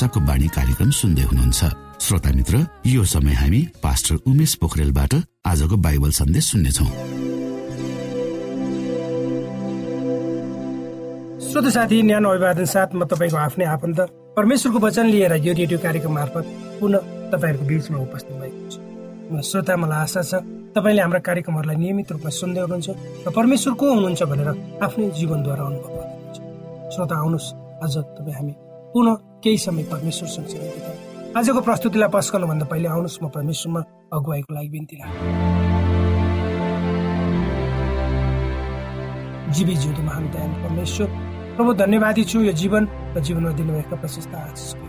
आशाको बाणी कार्यक्रम सुन्दै हुनुहुन्छ। श्रोता मित्र यो समय हामी पास्टर उमेश पोखरेलबाट आजको बाइबल सन्देश सुन्नेछौ। श्रोत साथी न्यानो अभिवादन साथ म तपाईँको आफ्नै आफन्त परमेश्वरको वचन लिएर यो रेडियो कार्यक्रम मार्फत पुनः तपाईँहरूको बिचमा उपस्थित भएको छु। श्रोता मलाई आशा छ तपाईँले हाम्रा कार्यक्रमहरूलाई नियमित रूपमा सुन्दै हुनुहुन्छ र परमेश्वर को हुनुहुन्छ भनेर आफ्नै जीवनद्वारा अनुभव गर्नुहुन्छ। श्रोता आउनुहोस्। आज तपाईँ हामी पुनः केही समय परमेश्वर सँगसँगै आजको प्रस्तुतिलाई पस्कनुभन्दा पहिले आउनुहोस् म परमेश्वरमा अगुवाईको लागि बिन्ती जीवी जिउँदो महान दयाल परमेश्वर प्रभु धन्यवादी छु यो जीवन र जीवनमा दिनुभएका प्रशस्त आशिषको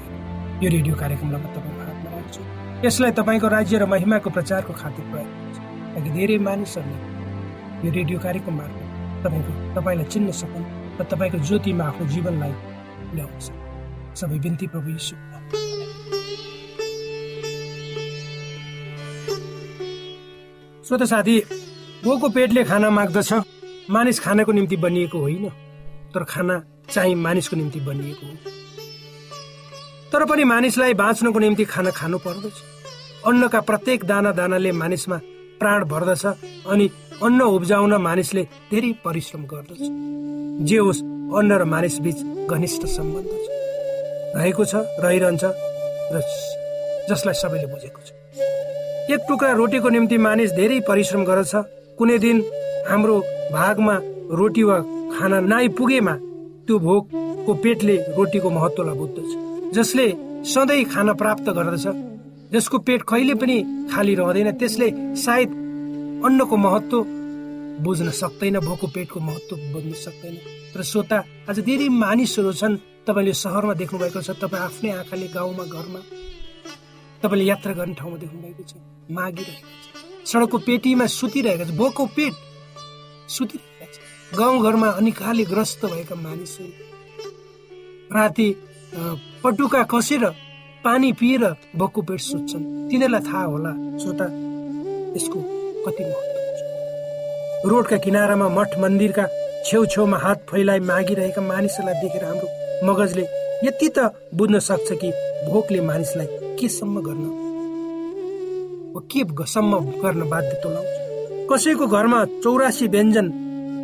यो रेडियो कार्यक्रमलाई म तपाईँको हातमा राख्छु। यसलाई तपाईँको राज्य र महिमाको प्रचारको खातिर प्रयोग गर्छु। ताकि धेरै मानिसहरूले यो रेडियो कार्यक्रम मार्फत तपाईँको तपाईँलाई चिन्न सकुन् र तपाईँको ज्योतिमा आफ्नो जीवनलाई ल्याउन सबै बिन्ती प्रभु यीशु श्रोत साथी बोको पेटले खाना माग्दछ मानिस खानको निम्ति बनिएको होइन तर खाना चाहिँ मानिसको निम्ति बनिएको हो तर पनि मानिसलाई बाँच्नको निम्ति खाना खानु पर्दछ अन्नका प्रत्येक दाना दानाले मानिसमा प्राण भर्दछ अनि अन्न उब्जाउन मानिसले धेरै परिश्रम गर्दछ जे होस् अन्न र मानिस बीच घनिष्ठ सम्बन्ध छ रहेको छ रहिरहन्छ र जसलाई सबैले बुझेको छ। एक टुक्रा रोटीको निम्ति मानिस धेरै परिश्रम गर्दछ। कुनै दिन हाम्रो भागमा रोटी वा खाना नआइपुगेमा त्यो भोकको पेटले रोटीको महत्वलाई बुझ्दछ जसले सधैँ खाना प्राप्त गर्दछ जसको पेट कहिले पनि खाली रहँदैन त्यसले सायद अन्नको महत्व बुझ्न सक्दैन भोको पेटको महत्व बुझ्न सक्दैन। तर श्रोता आज धेरै मानिसहरू छन् तपाईँले सहरमा देख्नु भएको छ तपाईँ आफ्नै आँखाले गाउँमा घरमा तपाईँले यात्रा गर्ने ठाउँमा देख्नु भएको छ मागिरहेको छ। सडकको पेटीमा सुतिरहेको छ भोको पेट सुतिरहेका छ। गाउँघरमा अनिकाले ग्रस्त भएका मानिसहरू राति पटुका कसेर पानी पिएर भोको पेट सुत्छन्। तिनीहरूलाई थाहा होला श्रोता यसको कति महत्व रोडका किनारामा मठ मन्दिरका छेउछेउमा हात फैलाइ मागिरहेका मानिसहरूलाई देखेर हाम्रो मगजले यति त बुझ्न सक्छ कि भोकले मानिसलाई केसम्म गर्न के गर्न बाध्य तुलाउँछ? कसैको घरमा चौरासी व्यञ्जन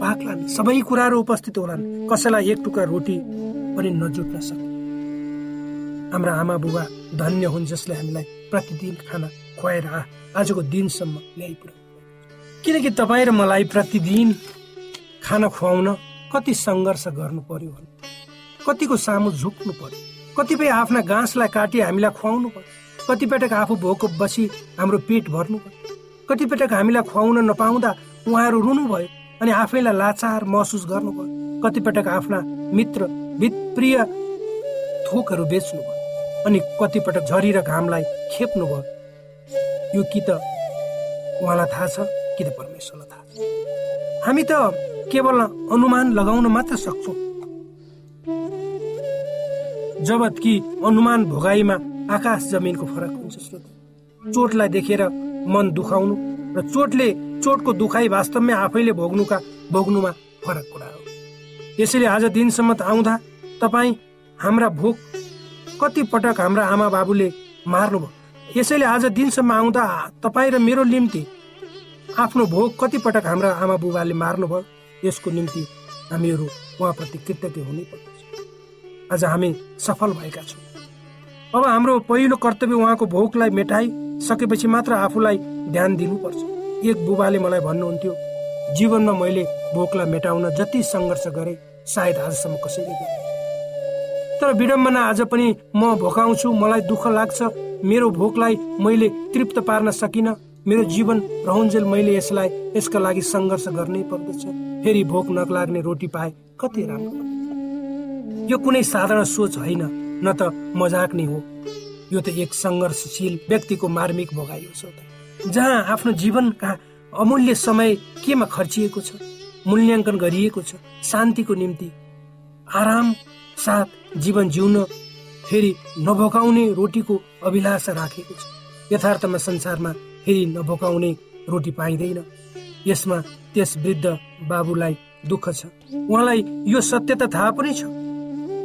पाक्लान् सबै कुराहरू उपस्थित होलान् कसैलाई एक टुक्रा रोटी पनि नजुट्न सक्ने। हाम्रा आमा बुबा धन्य हुन् जसले हामीलाई प्रतिदिन खाना खुवाएर आजको दिनसम्म ल्याइपुऱ्याउ किनकि तपाईँ र मलाई प्रतिदिन खाना खुवाउन कति सङ्घर्ष गर्नु पर्यो कतिको सामु झुक्नु पर्यो। कतिपय आफ्ना घाँसलाई काटी हामीलाई खुवाउनु पर्यो। कतिपटक आफू भोको बसी हाम्रो पेट भर्नु पर्यो। कतिपटक हामीलाई खुवाउन नपाउँदा उहाँहरू रुनु भयो अनि आफैलाई लाचार महसुस गर्नु भयो कतिपटक आफ्ना मित्र प्रिय थोकहरू बेच्नु भयो अनि कतिपटक झरी र घामलाई खेप्नु भयो। यो कि त उहाँलाई थाहा छ कि त परमेश्वरलाई थाहा छ। हामी त केवल अनुमान लगाउन मात्र सक्छौँ। जब कि अनुमान भोगाईमा आकाश जमिनको फरक हुन्छ श्रोत। चोटलाई देखेर मन दुखाउनु र चोटले चोटको दुखाइ वास्तवमै आफैले भोग्नुका भोग्नुमा फरक कुरा हो। यसैले आज दिनसम्म आउँदा तपाईँ हाम्रा भोक कति पटक हाम्रा आमा बाबुले मार्नुभयो। यसैले आज दिनसम्म आउँदा तपाईँ र मेरो निम्ति आफ्नो भोग कतिपटक हाम्रा आमा बुबाले मार्नुभयो यसको निम्ति हामीहरू उहाँप्रति कृतज्ञ हुनै पर्दछ आज हामी सफल भएका छौँ। अब हाम्रो पहिलो कर्तव्य उहाँको भोकलाई मेटाइसकेपछि मात्र आफूलाई ध्यान दिनुपर्छ। एक बुबाले मलाई भन्नुहुन्थ्यो जीवनमा मैले भोकलाई मेटाउन जति सङ्घर्ष गरेँ सायद आजसम्म कसैले गरेँ तर विडम्बना आज पनि म भोकाउँछु मलाई दुःख लाग्छ। मेरो भोकलाई मैले तृप्त पार्न सकिनँ। मेरो जीवन रहन्जेल मैले यसलाई यसका लागि सङ्घर्ष गर्नै पर्दछ। फेरि भोक नलाग्ने रोटी पाए कति राम्रो। यो कुनै साधारण सोच होइन न त मजाक नै हो। यो त एक सङ्घर्षशील व्यक्तिको मार्मिक भोगाइ हो जहाँ आफ्नो जीवनका अमूल्य समय केमा खर्चिएको छ मूल्याङ्कन गरिएको छ शान्तिको निम्ति आराम साथ जीवन जिउन फेरि नभोकाउने रोटीको अभिलाषा राखेको छ। यथार्थमा संसारमा फेरि नभोकाउने रोटी पाइँदैन। यसमा त्यस वृद्ध बाबुलाई दुःख छ। उहाँलाई यो सत्य त थाहा पनि छ।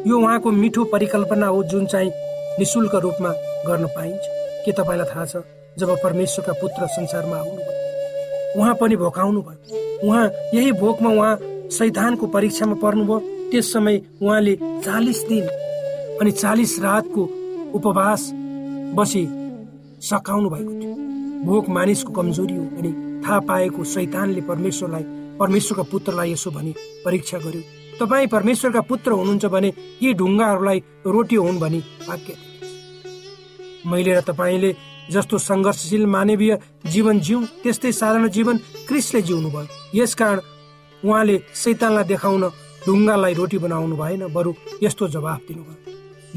यो उहाँको मिठो परिकल्पना हो जुन चाहिँ निशुल्क रूपमा गर्न पाइन्छ। के तपाईँलाई थाहा छ? जब परमेश्वरका पुत्र संसारमा आउनुभयो उहाँ पनि भोकाउनु भयो। उहाँ यही भोकमा उहाँ सैतानको परीक्षामा पर्नुभयो। त्यस समय उहाँले चालिस दिन अनि चालिस रातको उपवास बसी सकाउनु भएको थियो। भोक मानिसको कमजोरी हो अनि थाहा पाएको सैतानले परमेश्वरलाई परमेश्वरका पुत्रलाई यसो भनी परीक्षा गर्यो। तपाईँ परमेश्वरका पुत्र हुनुहुन्छ भने यी ढुङ्गाहरूलाई रोटी हुन् भनी वाक्य। मैले र तपाईँले जस्तो सङ्घर्षशील मानवीय जीवन जिउ त्यस्तै साधारण जीवन क्रिसले जिउनु भयो यसकारण उहाँले सैतानलाई देखाउन ढुङ्गालाई रोटी बनाउनु भएन बरु यस्तो जवाफ दिनुभयो।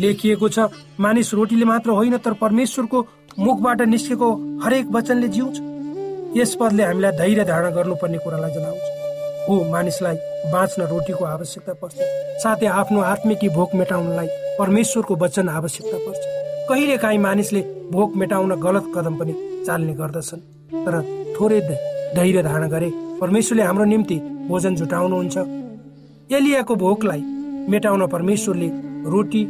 लेखिएको छ मानिस रोटीले मात्र होइन तर परमेश्वरको मुखबाट निस्केको हरेक वचनले जिउँछ। यस पदले हामीलाई धैर्य धारणा गर्नुपर्ने कुरालाई जनाउँछ। हो मानिसलाई बाँच्न रोटीको आवश्यकता पर्छ। साथै आफ्नो आत्मिकी भोक मेटाउनलाई परमेश्वरको वचन आवश्यकता पर्छ। कहिले काहीँ मानिसले भोक मेटाउन गलत कदम पनि चाल्ने गर्दछन् तर थोरै धैर्य धारणा गरे परमेश्वरले हाम्रो निम्ति भोजन जुटाउनुहुन्छ। एलियाको भोकलाई मेटाउन परमेश्वरले रोटी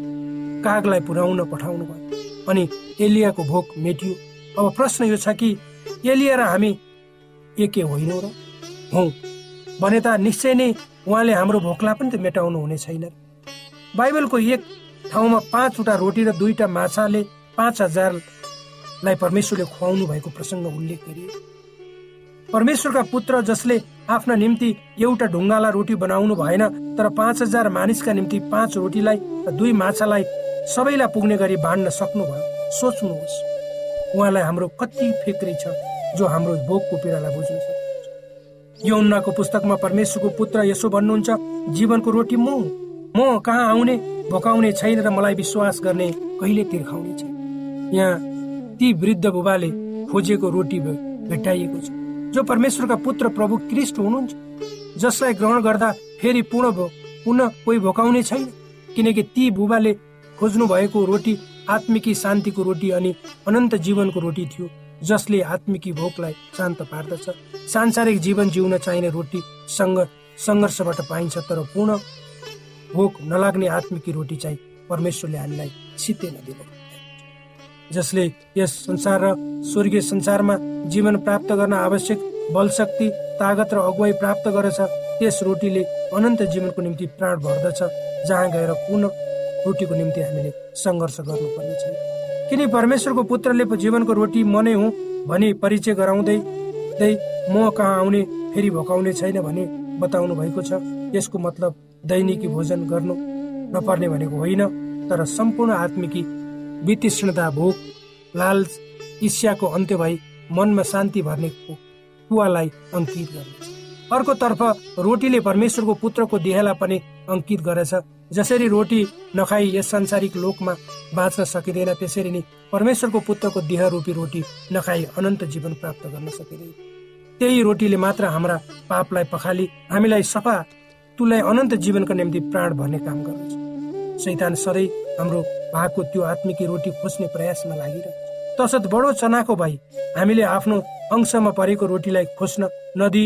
कागलाई पुर्याउन पठाउनु भयो अनि एलियाको भोक मेटियो। अब प्रश्न यो छ कि एलिया र हामी एकै होइनौ र? हौ। भने त निश्चय नै उहाँले हाम्रो भोकलाई पनि त मेटाउनु हुने छैन। बाइबलको एक ठाउँमा पाँचवटा रोटी र दुईटा माछाले पाँच हजारलाई परमेश्वरले खुवाउनु भएको प्रसङ्ग उल्लेख गरियो। परमेश्वरका पुत्र जसले आफ्ना निम्ति एउटा ढुङ्गालाई रोटी बनाउनु भएन तर पाँच हजार मानिसका निम्ति पाँच रोटीलाई र दुई माछालाई सबैलाई पुग्ने गरी बाँड्न सक्नुभयो। सोच्नुहोस् उहाँलाई हाम्रो कति फिक्री छ जो हाम्रो भोकको पीडालाई बुझ्नु यौनाको पुस्तकमा परमेश्वरको पुत्र यसो भन्नुहुन्छ जीवनको रोटी म म कहाँ आउने भोकाउने छैन र मलाई विश्वास गर्ने कहिले तिर्खाउने छैन। यहाँ ती वृद्ध बुबाले खोजेको रोटी भेटाइएको छ। जो परमेश्वरका पुत्र प्रभु क्रिस्ट हुनुहुन्छ जसलाई ग्रहण गर्दा फेरि पूर्ण पुनः कोही भोकाउने छैन किनकि ती बुबाले खोज्नु भएको रोटी आत्मिकी शान्तिको रोटी अनि अनन्त जीवनको रोटी थियो। जसले आत्मिकी भोकलाई शान्त पार्दछ। सांसारिक जीवन जिउन चाहिने रोटी सङ्घर्षबाट पाइन्छ तर पूर्ण भोक नलाग्ने आत्मिकी रोटी चाहिँ परमेश्वरले हामीलाई सित्तै नदिनु जसले यस संसार र स्वर्गीय संसारमा जीवन प्राप्त गर्न आवश्यक बल शक्ति तागत र अगुवाई प्राप्त गर्दछ त्यस रोटीले अनन्त जीवनको निम्ति प्राण भर्दछ जहाँ गएर पुनः रोटीको निम्ति हामीले सङ्घर्ष गर्नुपर्ने छ किन परमेश्वरको पुत्रले जीवनको रोटी म नै हुँ भनी परिचय गराउँदै म कहाँ आउने फेरि भोकाउने छैन भने बताउनु भएको छ। यसको मतलब दैनिकी भोजन गर्नु नपर्ने भनेको होइन तर सम्पूर्ण आत्मिकी वितृष्णता भोक लाल इस्याको अन्त्य भई मनमा शान्ति भर्ने कुवालाई अङ्कित गर्नेछ अर्कोतर्फ रोटीले परमेश्वरको पुत्रको देहलाई पनि अङ्कित गरेछ। जसरी रोटी नखाई यस सांसारिक लोकमा बाँच्न सकिँदैन त्यसरी नै परमेश्वरको पुत्रको देह रूपी रोटी नखाई अनन्त जीवन प्राप्त गर्न सकिँदैन। त्यही रोटीले मात्र हाम्रा पापलाई पखाली हामीलाई सफा तुलाई अनन्त जीवनको निम्ति प्राण भर्ने काम गर्दछ। सैतान सधैँ हाम्रो भागको त्यो आत्मिकी रोटी खोज्ने प्रयासमा लागिरहन्छ। तसर्थ बडो चनाको भाइ हामीले आफ्नो अंशमा परेको रोटीलाई खोज्न नदी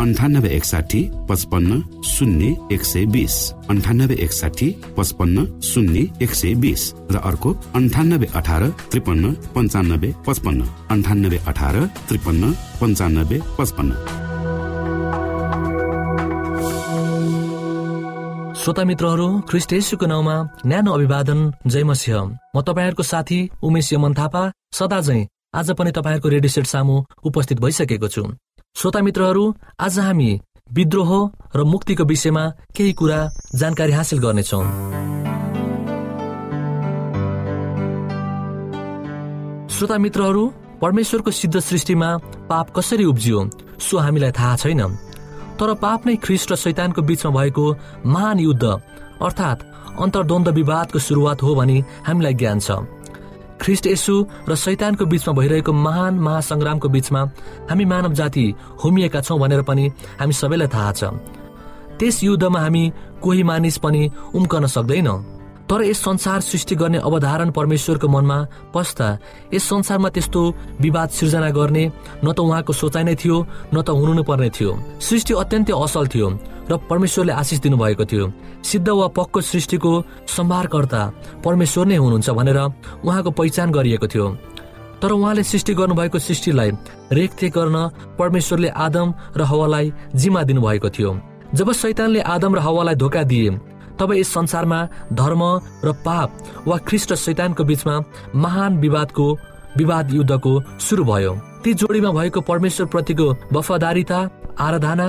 अन्ठानब्बे एकसाठी पचपन्न शून्य एक सय बिस अन्ठानब्बे एकसाठी पचपन्न शून्य एक सय बिस र अर्को अन्ठानब्बे अठार त्रिपन्न पन्चानब्बे पचपन्न. अन्ठानब्बे अठार त्रिपन्न पन्चानब्बे पचपन्न. श्रोता मित्रहरू ख्रिस्ट येशुको नाउँमा न्यानो अभिवादन जय मसिंह। म तपाईँहरूको साथी उमेश यमन थापा सदा चाहिँ आज पनि तपाईँहरूको रेडियो सेट सामु उपस्थित भइसकेको छु। श्रोता मित्रहरू आज हामी विद्रोह र मुक्तिको विषयमा केही कुरा जानकारी हासिल गर्नेछौ। श्रोता मित्रहरू परमेश्वरको सिद्ध सृष्टिमा पाप कसरी उब्जियो सो हामीलाई थाहा छैन। तर पाप नै ख्रिस्ट र शैतानको बीचमा भएको महान युद्ध अर्थात् अन्तर्द्वन्द विवादको सुरुवात हो भनी हामीलाई ज्ञान छ। ख्रिस्ट यसु र शैतानको बीचमा भइरहेको महान महासङ्ग्रामको बीचमा हामी मानव जाति होमिएका छौँ भनेर पनि हामी सबैलाई थाहा छ। त्यस युद्धमा हामी कोही मानिस पनि उम्कन सक्दैन। तर यस संसार सृष्टि गर्ने अवधारण परमेश्वरको मनमा पस्दा यस संसारमा त्यस्तो विवाद सिर्जना गर्ने न त उहाँको सोचाइ नै थियो न त हुनु पर्ने थियो। सृष्टि अत्यन्तै असल थियो। र परमेश्वरले आशिष दिनुभएको थियो। सिद्ध वा पक्को सृष्टिको सम्भारकर्ता परमेश्वर नै हुनुहुन्छ भनेर उहाँको पहिचान गरिएको थियो। तर उहाँले सृष्टि गर्नुभएको सृष्टिलाई रेखदेख गर्न परमेश्वरले आदम र हवालाई जिम्मा दिनुभएको थियो। जब शैतानले आदम र हवालाई धोका दिए तब यस संसारमा धर्म र पाप वा ख्रिस्ट र शैतानको बीचमा महान विवादको विवाद युद्धको सुरु भयो। ती जोडीमा भएको परमेश्वर प्रतिको वफादारिता आराधना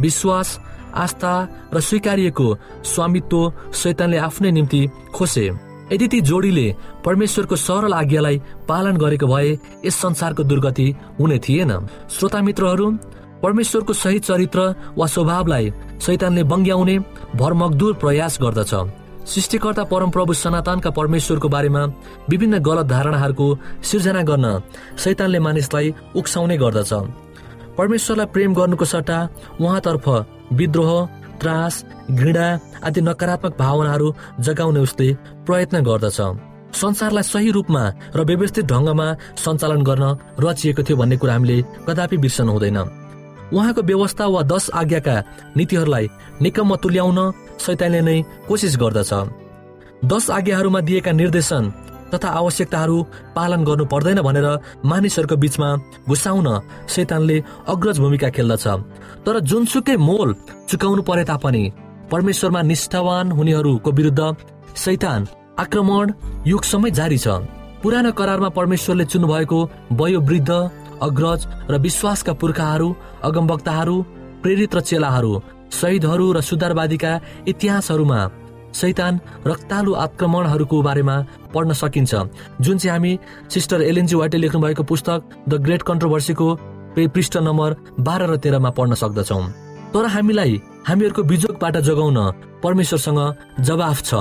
विश्वास आस्था र स्वीकारिएको स्वामित्व शैतानले आफ्नै निम्ति खोसे। यदि ती जोडीले परमेश्वरको सरल आज्ञालाई पालन गरेको भए यस संसारको दुर्गति हुने थिएन। श्रोता मित्रहरू परमेश्वरको सही चरित्र वा स्वभावलाई शैतानले बङ्ग्याउने भरमगदुर प्रयास गर्दछ। सृष्टिकर्ता परमप्रभु सनातनका परमेश्वरको बारेमा विभिन्न गलत धारणाहरूको सिर्जना गर्न शैतानले मानिसलाई उक्साउने गर्दछ। परमेश्वरलाई प्रेम गर्नुको सट्टा उहाँतर्फ विद्रोह त्रास घृणा आदि नकारात्मक भावनाहरू जगाउने उसले प्रयत्न गर्दछ। संसारलाई सही रूपमा र व्यवस्थित ढङ्गमा सञ्चालन गर्न रचिएको थियो भन्ने कुरा हामीले कदापि बिर्सनु हुँदैन। उहाँको व्यवस्था वा दश आज्ञाका नीतिहरूलाई निकम्म तुल्याउन सैतानले नै कोसिस गर्दछ। दश आज्ञाहरूमा दिएका निर्देशन तथा आवश्यकताहरू पालन गर्नु पर्दैन भनेर मानिसहरूको बीचमा घुसाउन शैतानले अग्रज भूमिका खेल्दछ। तर जुनसुकै मोल चुकाउनु परे तापनि परमेश्वरमा निष्ठावान हुनेहरूको विरुद्ध शैतान आक्रमण युगसम्मै जारी छ। पुरानो करारमा परमेश्वरले चुन्नुभएको वयोवृद्ध अग्रज र विश्वासका पुर्खाहरू अगमवक्ताहरू प्रेरित र चेलाहरू शहीदहरू र सुधारवादीका इतिहासहरूमा शैतान रक्तालु आक्रमणहरूको बारेमा पढ्न सकिन्छ। जुन चाहिँ हामी सिस्टर एलएनजी वाइटे लेख्नु भएको पुस्तक द ग्रेट कन्ट्रोभर्सीको पृष्ठ नम्बर बाह्र र तेह्रमा पढ्न सक्दछौ। तर हामीलाई हामीहरूको बिजोगबाट जगाउन परमेश्वरसँग जवाफ छ।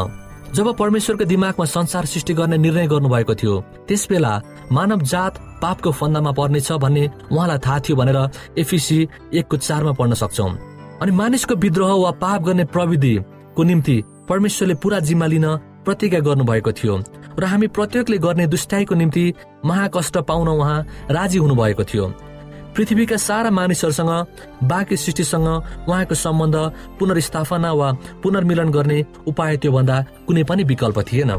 जब परमेश्वरको दिमागमा संसार सृष्टि गर्ने निर्णय गर्नुभएको थियो त्यस बेला मानव जात पापको फन्दामा पर्नेछ भन्ने उहाँलाई थाहा थियो भनेर एफिसी एकको चारमा पढ्न सक्छौ। अनि मानिसको विद्रोह वा पाप गर्ने प्रविधिको निम्ति परमेश्वरले पूरा जिम्मा लिन प्रतिज्ञा गर्नुभएको थियो र हामी प्रत्येकले गर्ने दुष्टाइको निम्ति महाकष्ट पाउन उहाँ राजी हुनुभएको थियो। पृथ्वीका सारा मानिसहरूसँग बाँकी सृष्टिसँग उहाँको सम्बन्ध पुनर्स्थापना वा पुनर्मिलन गर्ने उपाय त्यो भन्दा कुनै पनि विकल्प थिएन।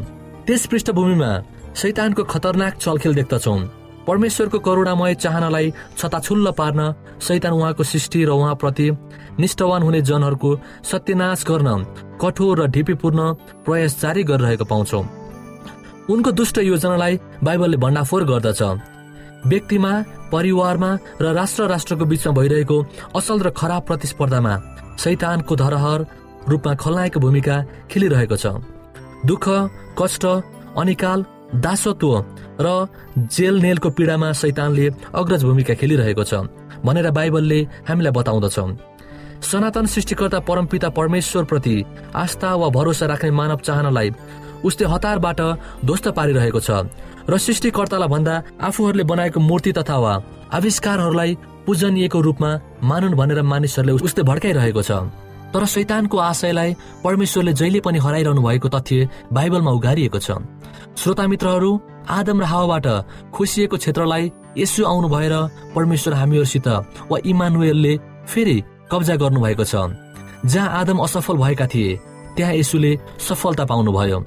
त्यस पृष्ठभूमिमा शैतानको खतरनाक चलखेल देख्दछौ। परमेश्वरको करुणामय चाहनालाई छताछुल्ल पार्न शैतान उहाँको सृष्टि र उहाँप्रति निष्ठवान हुने जनहरूको सत्यनाश गर्न कठोर र ढिपीपूर्ण प्रयास जारी गरिरहेको पाउँछौ। उनको दुष्ट योजनालाई बाइबलले भण्डाफोर गर्दछ। व्यक्तिमा परिवारमा र राष्ट्र राष्ट्रको बीचमा भइरहेको असल र खराब प्रतिस्पर्धामा शैतानको धरहर रूपमा खलनायकको भूमिका खेलिरहेको छ। दुःख कष्ट अनिकाल दासत्व र जेल नेलको पीडामा शैतानले अग्रज भूमिका खेलिरहेको छ भनेर बाइबलले हामीलाई बताउँदछ। सनातन सृष्टिकर्ता परमपिता परमेश्वर प्रति आस्था वा भरोसा राख्ने मानव चाहनालाई उसले हतारबाट ध्वस्त पारिरहेको छ र सृष्टिकर्तालाई भन्दा आफूहरूले बनाएको मूर्ति तथा वा आविष्कारहरूलाई पूजनीयको रूपमा मानुन् भनेर मानिसहरूले उसले भड्काइरहेको छ। तर शैतानको आशयलाई परमेश्वरले जहिले पनि हराइरहनु भएको तथ्य बाइबलमा उगारिएको छ। श्रोता मित्रहरू आदम र हावाबाट खुसिएको क्षेत्रलाई यसो आउनु भएर परमेश्वर हामीहरूसित वा इमानुएलले फेरि कब्जा गर्नुभएको छ। जहाँ आदम असफल भएका थिए त्यहाँ यसुले सफलता पाउनुभयो।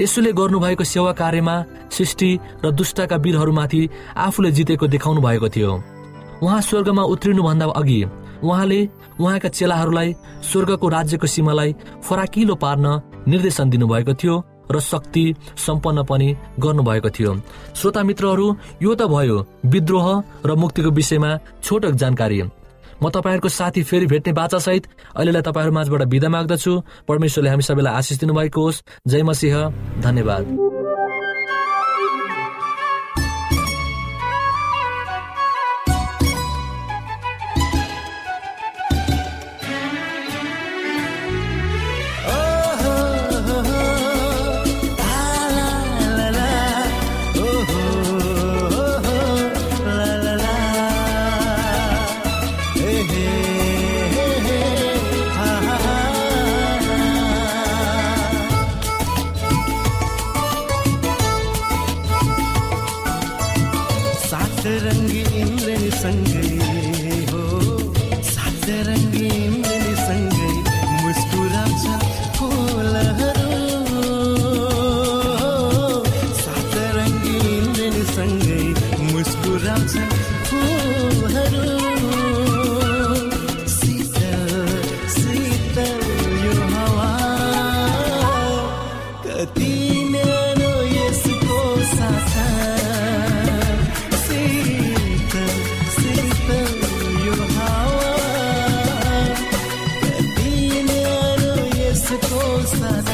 यसुले गर्नुभएको सेवा कार्यमा सृष्टि र दुष्टका वीरहरूमाथि आफूले जितेको देखाउनु भएको थियो। उहाँ स्वर्गमा उत्रिनुभन्दा अघि उहाँले उहाँका चेलाहरूलाई स्वर्गको राज्यको सीमालाई फराकिलो पार्न निर्देशन दिनुभएको थियो। र शक्ति सम्पन्न पनि गर्नुभएको थियो। श्रोता मित्रहरू यो त भयो विद्रोह र मुक्तिको विषयमा छोटो जानकारी। म तपाईँहरूको साथी फेरि भेट्ने बाचासहित अहिलेलाई तपाईँहरू माझबाट विदा माग्दछु। परमेश्वरले हामी सबैलाई आशिष दिनुभएको होस्। जय मसिंह। धन्यवाद। आदरणीय